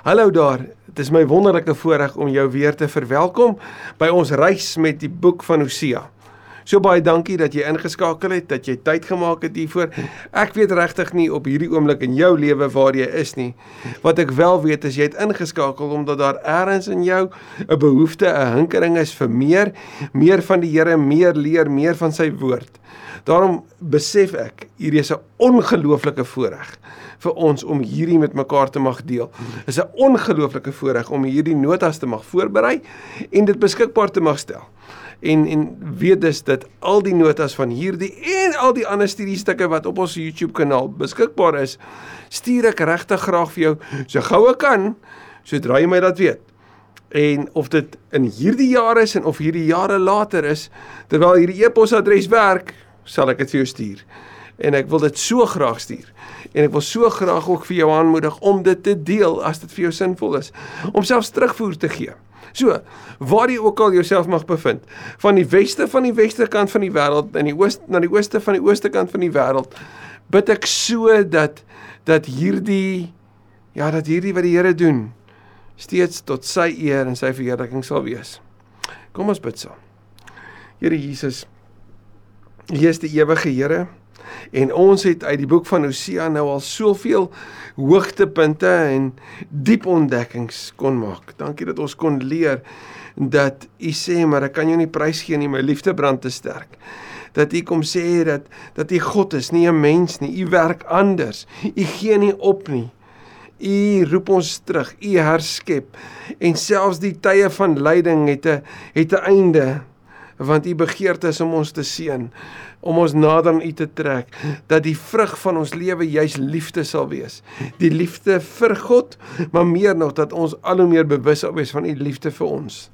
Hallo daar. Dit is my wonderlike voorreg om jou weer te verwelkom by ons reis met die boek van Hosea. So baie dankie dat jy ingeskakel het, dat jy tyd gemaak het hiervoor. Ek weet regtig nie op hierdie oomblik in jou lewe waar jy is nie. Wat ek wel weet is jy het ingeskakel omdat daar ergens in jou 'n behoefte, 'n hinkering is vir meer, meer van die Here, meer leer, meer van sy woord. Daarom besef ek hierdie is 'n ongelooflike voorreg vir ons om hierdie met mekaar te mag deel. Is 'n ongelooflike voorreg om hierdie notas te mag voorberei en dit beskikbaar te mag stel. En en weet dus dat al die notas van hierdie en al die ander studiestukke wat op ons YouTube kanaal beskikbaar is, stuur ek regtig graag vir jou so gou ek kan sodra jy my dat weet. En of dit in hierdie jaar is en of hierdie jare later is, terwyl hierdie e-posadres werk, sal ek dit vir jou stuur. En ek wil dit so graag stuur en ek wil so graag ook vir jou aanmoedig om dit te deel as dit vir jou sinvol is om selfs terugvoer te gee. So, waar jy ook al jouself mag bevind, van die weste van die weste kant van die wêreld in die ooste na die ooste van die ooste kant van die wêreld, bid ek so dat dat hierdie ja, dat hierdie wat die Here doen steeds tot sy eer en sy verheerliking sal wees. Kom ons bid saam. Here Jesus, U is die ewige Here. En ons het uit die boek van Hosea nou al soveel hoogtepunte en diep ontdekkings kon maak. Dankie dat ons kon leer dat U sê maar ek kan jou nie prys gee nie, my liefde brand te sterk. Dat U kom sê dat dat U God is, nie 'n mens nie. U werk anders. U gee nie op nie. U roep ons terug. U herskep. En selfs die tye van lyding het 'n het 'n einde want u begeerte is om ons te seën om ons nader aan U te trek dat die vrug van ons lewe juis liefde sal wees. Die liefde vir God, maar meer nog dat ons al hoe meer bewus sal wees van U liefde vir ons.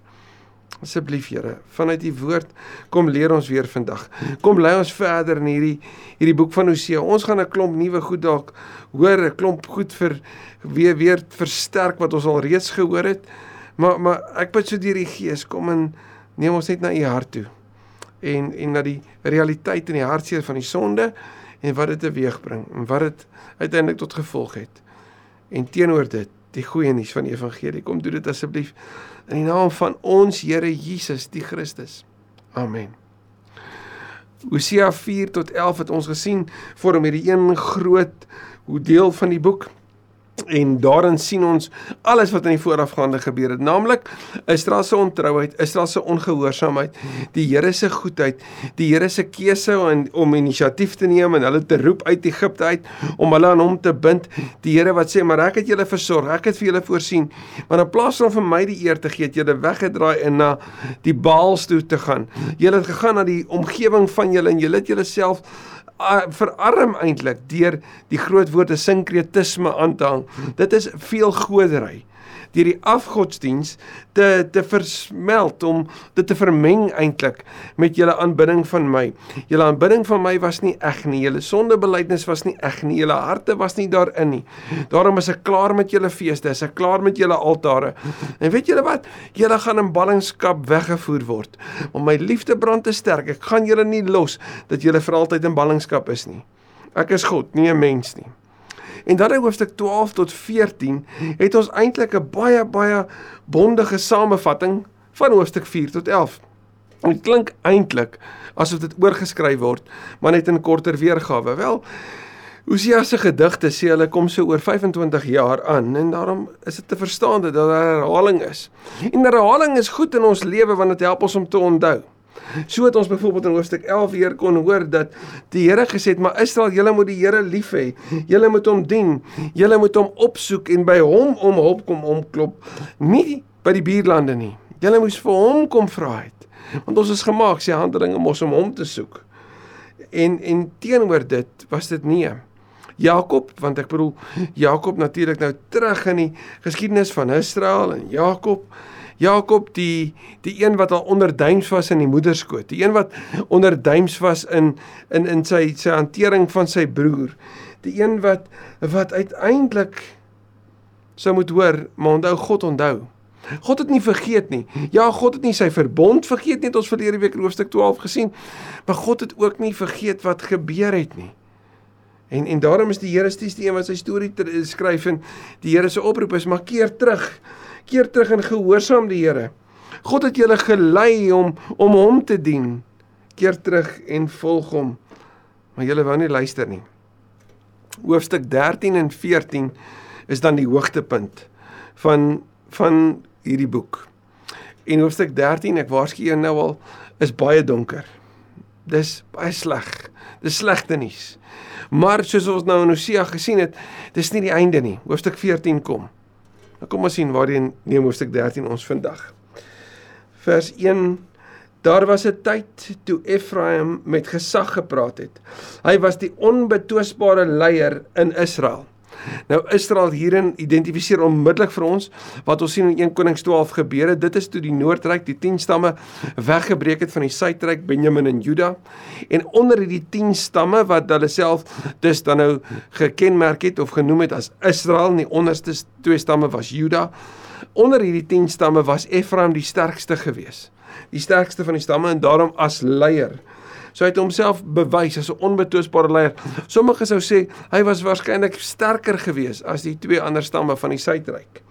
Asseblief Here, vanuit U woord kom leer ons weer vandag. Kom lei ons verder in hierdie hierdie boek van Hosea. Ons gaan 'n klomp nuwe goed dalk hoor, 'n klomp goed vir weer weer versterk wat ons al reeds gehoor het. Maar maar ek bid so deur die Gees kom en neem ons net na U hart toe en en na die realiteit in die hartseer van die sonde en wat dit teweegbring en wat dit uiteindelik tot gevolg het. En teenoor dit, die goeie nuus van die evangelie, kom doen dit asseblief in die naam van ons Here Jesus, die Christus. Amen. Hosea 4 tot 11 het ons gesien vorm hierdie een groot hoe deel van die boek En daarin sien ons alles wat in die voorafgaande gebeur het, naamlik Israel se ontrouheid, Israel se ongehoorsaamheid, die Here se goedheid, die Here se keuse om, om inisiatief te neem en hulle te roep uit Egipte uit om hulle aan hom te bind. Die Here wat sê, "Maar ek het julle versorg, ek het vir julle voorsien." Maar in plaas van vir my die eer te gee, het julle weggedraai en na die Baals toe te gaan. Julle het gegaan na die omgewing van julle en julle het julleself verarm eintlik deur die groot woorde sinkretisme aan te hang. Dit is veel godery deur die afgodsdiens te te versmelt om dit te vermeng eintlik met julle aanbidding van my. Julle aanbidding van my was nie eg nie. Julle sondebelydenis was nie eg nie. Julle harte was nie daarin nie. Daarom is ek klaar met julle feeste. Is ek klaar met julle altare. En weet julle wat? Julle gaan in ballingskap weggevoer word. Maar my liefde brand te sterk. Ek gaan julle nie los dat julle vir altyd in ballingskap is nie. Ek is God, nie 'n mens nie. En dan in hoofstuk 12 tot 14 het ons eintlik 'n baie baie bondige samevatting van hoofstuk 4 tot 11. Dit klink eintlik asof dit oorgeskryf word, maar net in korter weergawe. Wel, Hosea se gedigte sê hulle kom so oor 25 jaar aan en daarom is dit te verstaan dat daar herhaling is. En herhaling is goed in ons lewe want dit help ons om te onthou. So het ons byvoorbeeld in hoofstuk 11 weer kon hoor dat die Here gesê het, maar Israel, julle moet die Here lief hê. Julle moet hom dien. Julle moet hom opsoek en by hom om hulp kom omklop, nie by die buurlande nie. Julle moes vir hom kom vra het. Want ons is gemaak sy handelinge mos om hom te soek. En en teenoor dit was dit nee. Jakob, want ek bedoel Jakob natuurlik nou terug in die geskiedenis van Israel en Jakob Jakob die die een wat al onder duims was in die moederskoot, die een wat onder duims was in in in sy sy hantering van sy broer, die een wat wat uiteindelik sou moet hoor, maar onthou God onthou. God het nie vergeet nie. Ja, God het nie sy verbond vergeet nie, het ons verlede week in hoofstuk 12 gesien, maar God het ook nie vergeet wat gebeur het nie. En en daarom is die Here steeds die een wat sy storie skryf en die Here se oproep is maar keer terug. Keer terug en gehoorsaam die Here. God het julle gelei om om hom te dien. Keer terug en volg hom. Maar julle wou nie luister nie. Hoofstuk 13 en 14 is dan die hoogtepunt van van hierdie boek. En hoofstuk 13, ek waarsku jou nou al, is baie donker. Dis baie sleg. Dis slegte nuus. Maar soos ons nou in Hosea gesien het, dis nie die einde nie. Hoofstuk 14 kom. Nou kom ons sien waarheen neem hoofstuk 13 ons vandag. Vers 1 Daar was 'n tyd toe Ephraim met gesag gepraat het. Hy was die onbetwisbare leier in Israel. Nou Israel hierin identifiseer onmiddellik vir ons wat ons sien in 1 Konings 12 gebeur het. Dit is toe die Noordryk, die 10 stamme weggebreek het van die Suidryk, Benjamin en Juda. En onder hierdie 10 stamme wat hulle self dus dan nou gekenmerk het of genoem het as Israel, die onderste twee stamme was Juda. Onder hierdie 10 stamme was Ephraim die sterkste geweest. Die sterkste van die stamme en daarom as leier So hy het homself bewys as 'n onbetwisbare leier. Sommige sou sê hy was waarskynlik sterker geweest as die twee ander stamme van die Suidryk.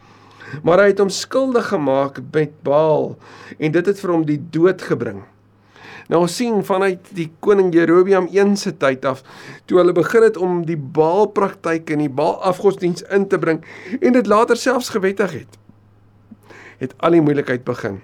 Maar hy het hom skuldig gemaak met Baal en dit het vir hom die dood gebring. Nou ons sien vanuit die koning Jerobeam 1 se tyd af toe hulle begin het om die Baal praktyk en die Baal afgodsdiens in te bring en dit later selfs gewettig het. Het al die moeilikheid begin.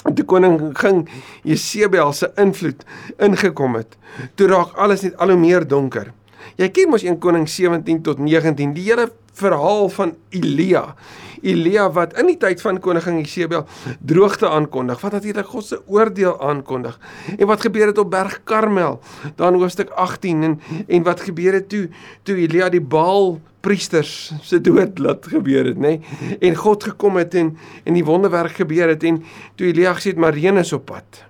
Toe koning ging Jesebel se invloed ingekom het, toe raak alles net al hoe meer donker. Jy ken mos 1 Koning 17 tot 19, die hele verhaal van Elia. Elia wat in die tyd van koningin Jesebel droogte aankondig, wat natuurlik God se oordeel aankondig. En wat gebeur het op Berg Karmel, dan hoofstuk 18 en en wat gebeur het toe toe Elia die Baal priesters se dood laat gebeur het, nê? Nee? En God gekom het en en die wonderwerk gebeur het en toe Elia gesê het maar reën is op pad.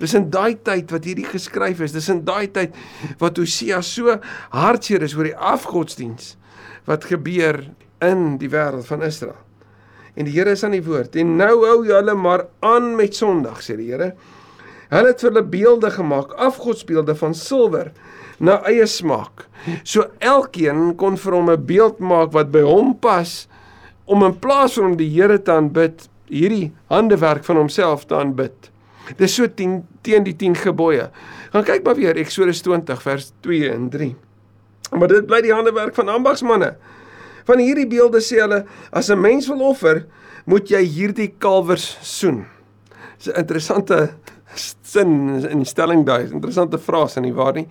Dis in daai tyd wat hierdie geskryf is. Dis in daai tyd wat Hosea so hartseer is oor die afgodsdiens wat gebeur in die wêreld van Israel. En die Here is aan die woord. En nou hou julle maar aan met Sondag, sê die Here. Hulle het vir hulle beelde gemaak, afgodsbeelde van silwer na eie smaak. So elkeen kon vir hom 'n beeld maak wat by hom pas om in plaas van om die Here te aanbid, hierdie handewerk van homself te aanbid. Dis so 10 teen die 10 gebooie. Gaan kyk maar weer Eksodus 20 vers 2 en 3. Maar dit bly die handewerk van ambagsmanne. Van hierdie beelde sê hulle as 'n mens wil offer, moet jy hierdie kalwers soen. Dis 'n interessante sin in stelling daai, interessante frase nie waar nie.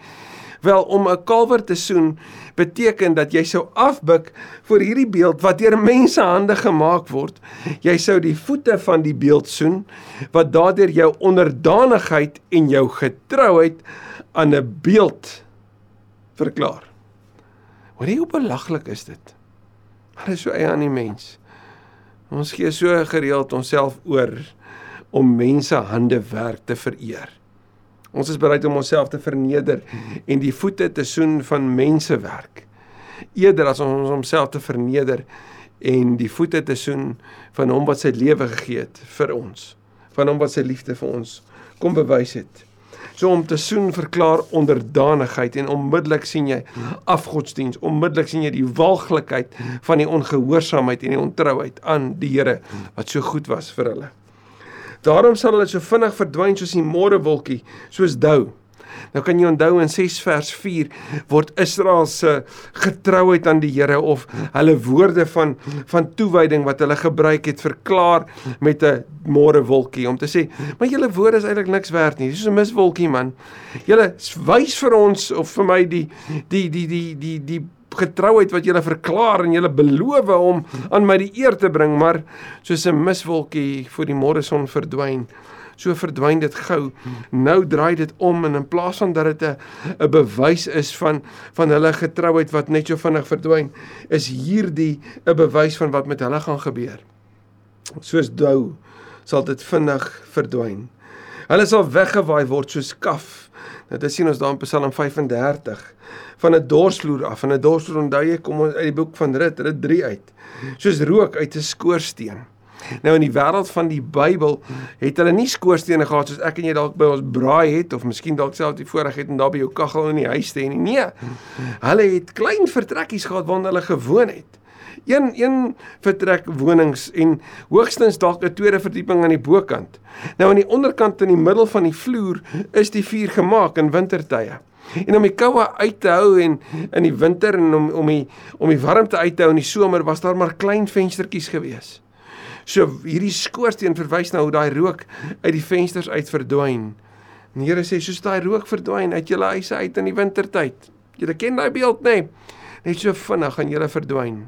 Wel om 'n kalwer te soen beteken dat jy sou afbuk vir hierdie beeld wat deur mense hande gemaak word. Jy sou die voete van die beeld soen wat daardeur jou onderdanigheid en jou getrouheid aan 'n beeld verklaar. Hoor jy hoe belaglik is dit? Maar dit is so eie aan die mens. Ons gee so gereeld onsself oor om mense hande werk te vereer. Ons is bereid om onsself te verneder en die voete te soen van mense werk. Eerder as ons onsself te verneder en die voete te soen van hom wat sy lewe gegee het vir ons, van hom wat sy liefde vir ons kom bewys het. So om te soen verklaar onderdanigheid en onmiddellik sien jy afgodsdiens, onmiddellik sien jy die walglikheid van die ongehoorsaamheid en die ontrouheid aan die Here wat so goed was vir hulle. Daarom sal hulle so vinnig verdwyn soos die môrewolkie, soos dou. Nou kan jy onthou in 6 vers 4 word Israel se getrouheid aan die Here of hulle woorde van van toewyding wat hulle gebruik het verklaar met 'n môrewolkie om te sê, maar julle woorde is eintlik niks werd nie. Dis so 'n miswolkie man. Julle wys vir ons of vir my die die die die die die getrouheid wat julle verklaar en julle beloof om aan my die eer te bring, maar soos 'n miswolkie voor die môre son verdwyn, so verdwyn dit gou. Nou draai dit om en in plaas van dat dit 'n 'n bewys is van van hulle getrouheid wat net so vinnig verdwyn, is hierdie 'n bewys van wat met hulle gaan gebeur. Soos dou sal dit vinnig verdwyn. Hulle sal weggewaai word soos kaf. Nou dit sien ons daar in Psalm 35 van 'n dorsvloer af. Van 'n dorsvloer onthou jy kom ons uit die boek van Rut, Rut 3 uit. Soos rook uit 'n skoorsteen. Nou in die wêreld van die Bybel het hulle nie skoorstene gehad soos ek en jy dalk by ons braai het of miskien dalk self die voorreg het om daar by jou kaggel in die huis te hê nie. Nee. Hulle het klein vertrekkies gehad waar hulle gewoon het. Een een vertrek wonings en hoogstens dalk 'n tweede verdieping aan die bokant. Nou aan die onderkant in die middel van die vloer is die vuur gemaak in wintertye. En om die koue uit te hou en in die winter en om om die om die warmte uit te hou in die somer was daar maar klein venstertjies gewees. So hierdie skoorsteen verwys na hoe daai rook uit die vensters uit verdwyn. En die Here sê soos daai rook verdwyn uit julle huise uit in die wintertyd. Julle ken daai beeld nê? Nee? Net so vinnig gaan julle verdwyn.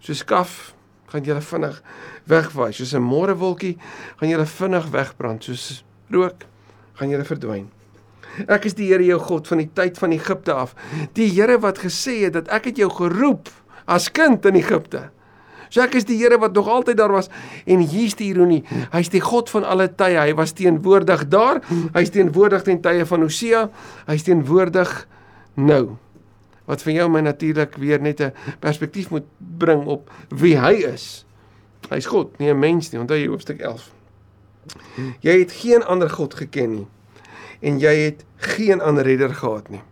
So skaf gaan julle vinnig wegwaai. Soos 'n môrewolkie gaan julle vinnig wegbrand. Soos rook gaan julle verdwyn. Ek is die Here jou God van die tyd van Egipte af. Die Here wat gesê het dat ek het jou geroep as kind in Egipte. So ek is die Here wat nog altyd daar was en hier's die ironie. Hy's die God van alle tye. Hy was teenwoordig daar. Hy's teenwoordig ten tye van Hosea. Hy's teenwoordig nou. Wat vir jou my natuurlik weer net 'n perspektief moet bring op wie hy is. Hy's God, nie 'n mens nie. Onthou jy hoofstuk 11. Jy het geen ander God geken nie en jy het geen ander redder gehad nie.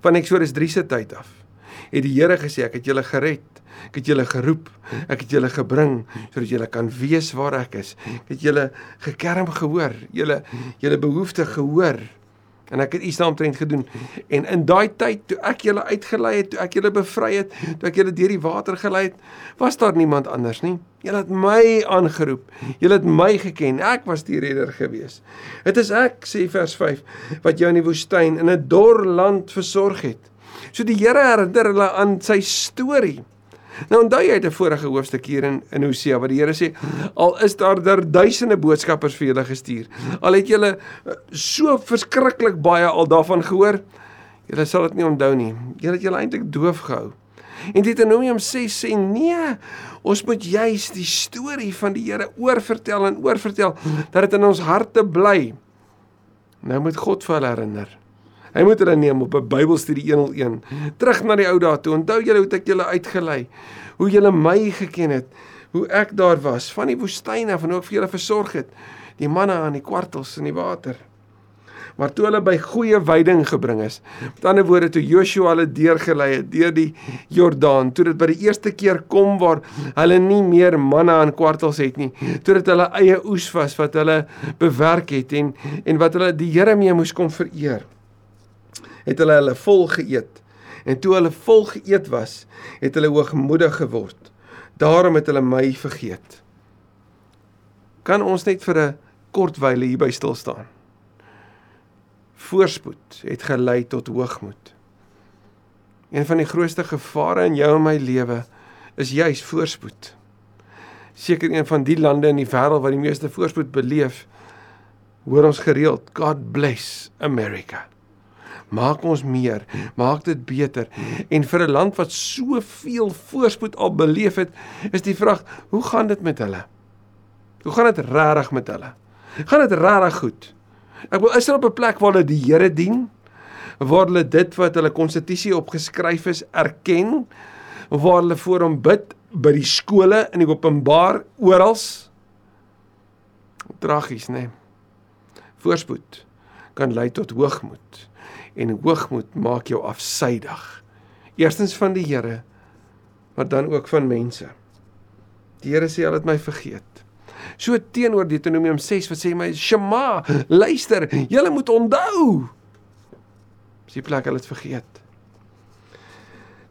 Van Eksodus 3 se tyd af het die Here gesê ek het julle gered. Ek het julle geroep. Ek het julle gebring sodat julle kan weet waar ek is. Ek het julle gekerm gehoor. Julle julle behoeftes gehoor. En ek het iets daaromtrent gedoen. En in daai tyd toe ek julle uitgelei het, toe ek julle bevry het, toe ek julle deur die water gelei het, was daar niemand anders nie. Julle het my aangeroep. Julle het my geken. Ek was die redder gewees. Dit is ek sê vers 5 wat jou in die woestyn in 'n dor land versorg het. So die Here herinner hulle aan sy storie. Nou onthou jy uit 'n vorige hoofstuk hier in in Hosea wat die Here sê al is daar daar duisende boodskappers vir julle gestuur. Al het julle eh, so verskriklik baie al daarvan gehoor, julle sal dit nie onthou nie. Julle het julle eintlik doof gehou. En Deuteronomium 6 sê nee, ons moet juis die storie van die Here oorvertel en oorvertel dat dit in ons harte bly. Nou moet God vir hulle herinner. Hy moet hulle neem op 'n Bybelstudie 101. Terug na die ou dae toe. Onthou julle hoe ek julle uitgelei? Hoe julle my geken het? Hoe ek daar was van die woestyn af en ook vir julle versorg het. Die manne aan die kwartels in die water. Maar toe hulle by goeie veiding gebring is. Met ander woorde toe Joshua hulle deurgelei het deur die Jordaan, toe dit by die eerste keer kom waar hulle nie meer manne aan kwartels het nie. Toe dit hulle eie oes was wat hulle bewerk het en en wat hulle die Here mee moes kom vereer het hulle hulle vol geëet. En toe hulle vol geëet was, het hulle hoogmoedig geword. Daarom het hulle my vergeet. Kan ons net vir 'n kort wyle hierby stil staan? Voorspoed het gelei tot hoogmoed. Een van die grootste gevare in jou en my lewe is juis voorspoed. Seker een van die lande in die wêreld wat die meeste voorspoed beleef, hoor ons gereeld God bless America maak ons meer, maak dit beter. En vir 'n land wat soveel voorspoed al beleef het, is die vraag, hoe gaan dit met hulle? Hoe gaan dit regtig met hulle? Gaan dit regtig goed? Ek wil is hulle op 'n plek waar hulle die Here dien? Waar hulle dit wat hulle konstitusie opgeskryf is erken? Waar hulle voor hom bid by die skole in die openbaar oral? Tragies, né? Nee. Voorspoed kan lei tot hoogmoed en hoogmoed maak jou afsydig. Eerstens van die Here, maar dan ook van mense. Die Here sê al het my vergeet. So teenoor Deuteronomium 6 wat sê my Shema, luister, julle moet onthou. Sy plek hulle het vergeet.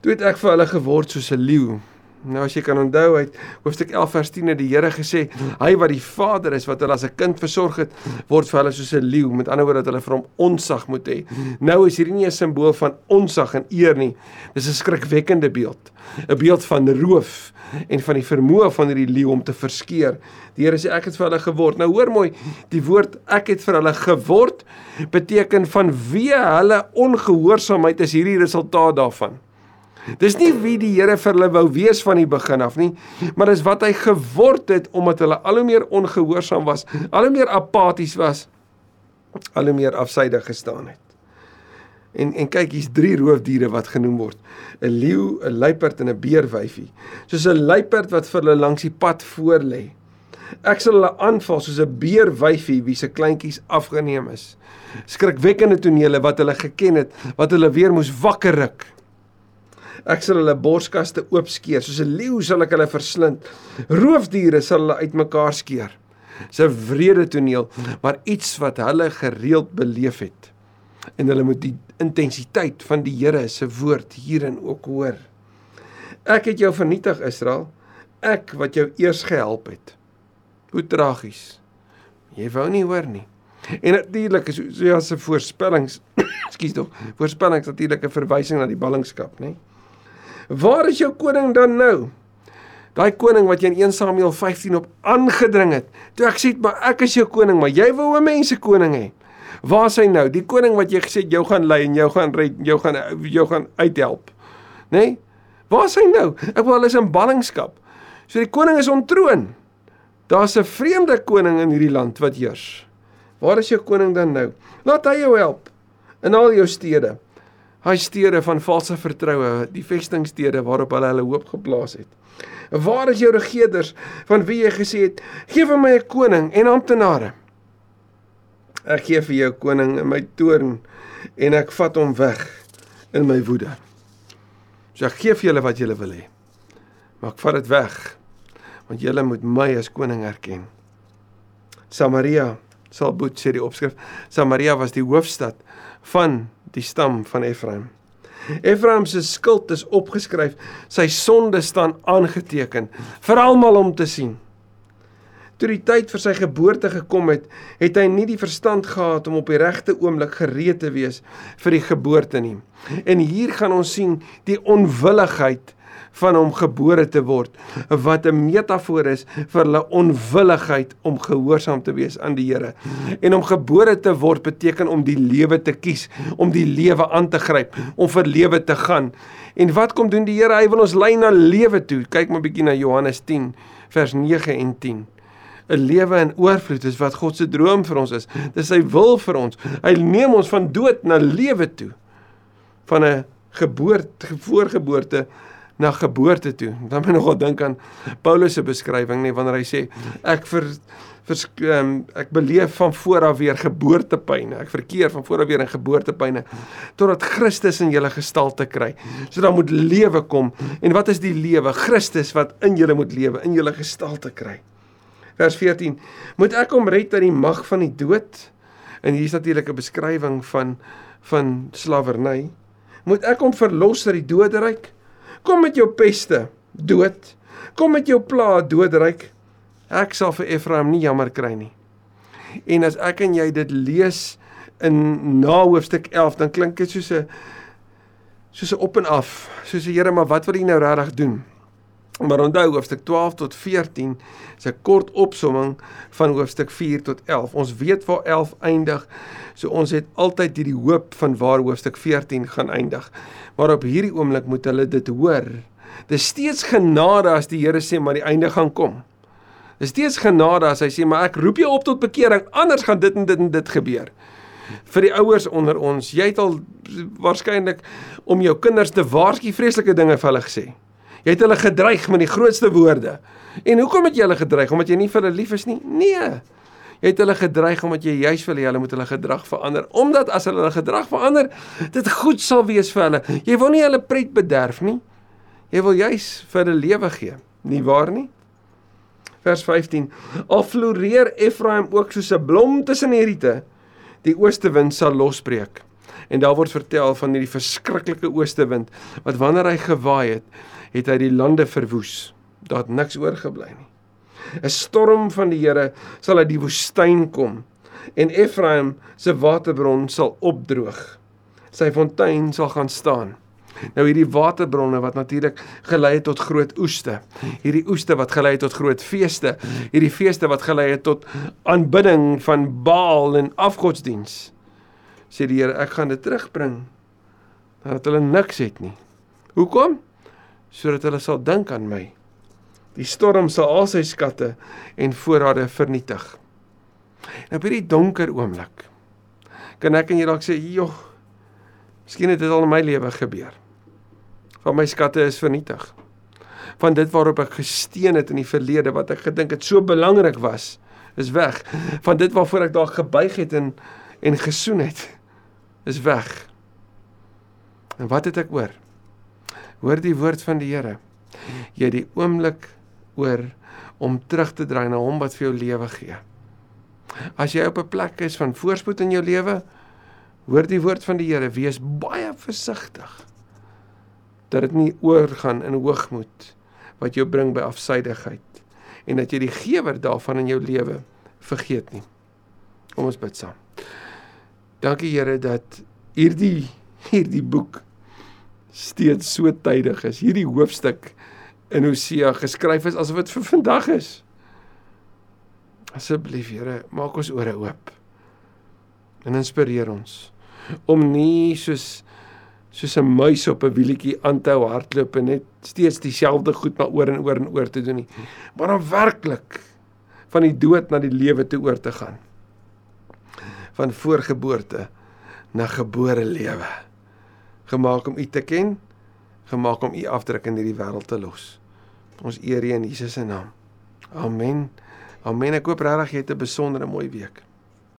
Toe het ek vir hulle geword soos 'n leeu Nou as jy kan onthou uit hoofstuk 11 vers 10 het die Here gesê, hy wat die Vader is wat hulle as 'n kind versorg het, word vir hulle soos 'n leeu, met ander woorde dat hulle vir hom onsag moet hê. Nou is hierdie nie 'n simbool van onsag en eer nie. Dis 'n skrikwekkende beeld. 'n Beeld van roof en van die vermoë van hierdie leeu om te verskeer. Die Here sê ek het vir hulle geword. Nou hoor mooi, die woord ek het vir hulle geword beteken van wie hulle ongehoorsaamheid is hierdie resultaat daarvan. Dis nie wie die Here vir hulle wou wees van die begin af nie, maar dis wat hy geword het omdat hulle al hoe meer ongehoorsaam was, al hoe meer apaties was, al hoe meer afsydig gestaan het. En en kyk, hier's drie roofdiere wat genoem word: 'n leeu, 'n luiperd en 'n beerwyfie. Soos 'n luiperd wat vir hulle langs die pad voor lê. Ek sal hulle aanval soos 'n beerwyfie wie se kleintjies afgeneem is. Skrikwekkende tonele wat hulle geken het, wat hulle weer moes wakker ruk. Ek sal hulle borskaste oopskeer, soos 'n leeu sal ek hulle verslind. Roofdiere sal hulle uitmekaar skeer. Dis 'n wrede toneel, maar iets wat hulle gereeld beleef het. En hulle moet die intensiteit van die Here se woord hierin ook hoor. Ek het jou vernietig Israel, ek wat jou eers gehelp het. Hoe tragies. Jy wou nie hoor nie. En natuurlik is ja se voorspellings, ekskuus tog, voorspellings natuurlik 'n verwysing na die ballingskap, nê? Waar is jou koning dan nou? Daai koning wat jy in 1 Samuel 15 op aangedring het. Toe ek sê, "Maar ek is jou koning, maar jy wou 'n mense koning hê." Waar is hy nou? Die koning wat jy gesê het jou gaan lei en jou gaan red, jou gaan jou gaan uithelp. Nê? Nee? Waar is hy nou? Ek wil hulle is in ballingskap. So die koning is ontroon. Daar's 'n vreemde koning in hierdie land wat heers. Waar is jou koning dan nou? Laat hy jou help in al jou stede. Hy stede van valse vertroue, die vestingstede waarop hulle hulle hoop geplaas het. Waar is jou regerders van wie jy gesê het, gee vir my 'n koning en amptenare? Ek gee vir jou koning in my toorn en ek vat hom weg in my woede. So ek gee vir julle wat julle wil hê. Maar ek vat dit weg want julle moet my as koning erken. Samaria sal boet sê die opskrif. Samaria was die hoofstad van die stam van Efraim. Efraim se skuld is opgeskryf, sy sonde staan aangeteken vir almal om te sien. Toe die tyd vir sy geboorte gekom het, het hy nie die verstand gehad om op die regte oomblik gereed te wees vir die geboorte nie. En hier gaan ons sien die onwilligheid van hom gebore te word wat 'n metafoor is vir hulle onwilligheid om gehoorsaam te wees aan die Here. En om gebore te word beteken om die lewe te kies, om die lewe aan te gryp, om vir lewe te gaan. En wat kom doen die Here? Hy wil ons lei na lewe toe. Kyk maar bietjie na Johannes 10 vers 9 en 10. 'n lewe in oorvloed is wat God se droom vir ons is. Dis sy wil vir ons. Hy neem ons van dood na lewe toe. Van 'n geboorte, voorgeboorte na geboorte toe. Dan moet nogal dink aan Paulus se beskrywing nê wanneer hy sê ek vir vers um, ek beleef van voor af weer geboortepyne. Ek verkeer van voor af weer in geboortepyne totdat Christus in julle gestalte kry. So dan moet lewe kom. En wat is die lewe? Christus wat in julle moet lewe, in julle gestalte kry. Vers 14. Moet ek hom red uit die mag van die dood? En hier is natuurlik 'n beskrywing van van slawerny. Moet ek hom verlos uit die doderyk? Kom met jou peste, dood. Kom met jou pla, doodryk. Ek sal vir Efraim nie jammer kry nie. En as ek en jy dit lees in na hoofstuk 11, dan klink dit soos 'n soos 'n op en af. Soos 'n Here, maar wat wil U nou regtig doen? Maar onthou hoofstuk 12 tot 14 is 'n kort opsomming van hoofstuk 4 tot 11. Ons weet waar 11 eindig. So ons het altyd hierdie hoop van waar hoofstuk 14 gaan eindig. Maar op hierdie oomblik moet hulle dit hoor. Dis steeds genade as die Here sê maar die einde gaan kom. Dis steeds genade as hy sê maar ek roep jou op tot bekering anders gaan dit en dit en dit gebeur. Vir die ouers onder ons, jy het al waarskynlik om jou kinders te waarsku vreeslike dinge vir hulle gesê. Jy het hulle gedreig met die grootste woorde. En hoekom het jy hulle gedreig? Omdat jy nie vir hulle lief is nie? Nee. Jy het hulle gedreig omdat jy juis wil hê hulle moet hulle gedrag verander. Omdat as hulle hulle gedrag verander, dit goed sal wees vir hulle. Jy wil nie hulle pret bederf nie. Jy wil juis vir hulle lewe gee. Nie waar nie? Vers 15. Al floreer Efraim ook soos 'n blom tussen die riete, die oostewind sal losbreek. En daar word vertel van hierdie verskriklike oostewind wat wanneer hy gewaai het, het hy die lande verwoes. Daar het niks oorgebly nie. 'n Storm van die Here sal uit die woestyn kom en Efraim se waterbron sal opdroog. Sy fontein sal gaan staan. Nou hierdie waterbronne wat natuurlik gelei het tot groot oeste. Hierdie oeste wat gelei het tot groot feeste. Hierdie feeste wat gelei het tot aanbidding van Baal en afgodsdiens. Sê die Here, ek gaan dit terugbring. Dat hulle niks het nie. Hoekom? Sodat hulle sal dink aan my. Die storm sal al sy skatte en voorrade vernietig. En op hierdie donker oomblik kan ek en jy dalk sê, "Joh, miskien het dit al in my lewe gebeur. Van my skatte is vernietig. van dit waarop ek gesteun het in die verlede wat ek gedink het so belangrik was, is weg. Van dit waarvoor ek daar gebuig het en en gesoen het, is weg. En wat het ek oor? Hoor die woord van die Here. Jy die oomblik oor om terug te draai na hom wat vir jou lewe gee. As jy op 'n plek is van voorspoed in jou lewe, hoor die woord van die Here, wees baie versigtig dat dit nie oorgaan in hoogmoed wat jou bring by afsydigheid en dat jy die gewer daarvan in jou lewe vergeet nie. Kom ons bid saam. Dankie Here dat hierdie hierdie boek steeds so tydig is. Hierdie hoofstuk in Hosea geskryf is asof dit vir vandag is. Asseblief Here, maak ons ore oop. En inspireer ons om nie soos soos 'n muis op 'n wielietjie aan te hou hardloop en net steeds dieselfde goed maar oor en oor en oor te doen nie, maar om werklik van die dood na die lewe toe oor te gaan. Van voorgeboorte na gebore lewe. Gemaak om U te ken, gemaak om U afdruk in hierdie wêreld te los. Ons eer U in Jesus se naam. Amen. Amen. Ek hoop regtig jy het 'n besondere mooi week.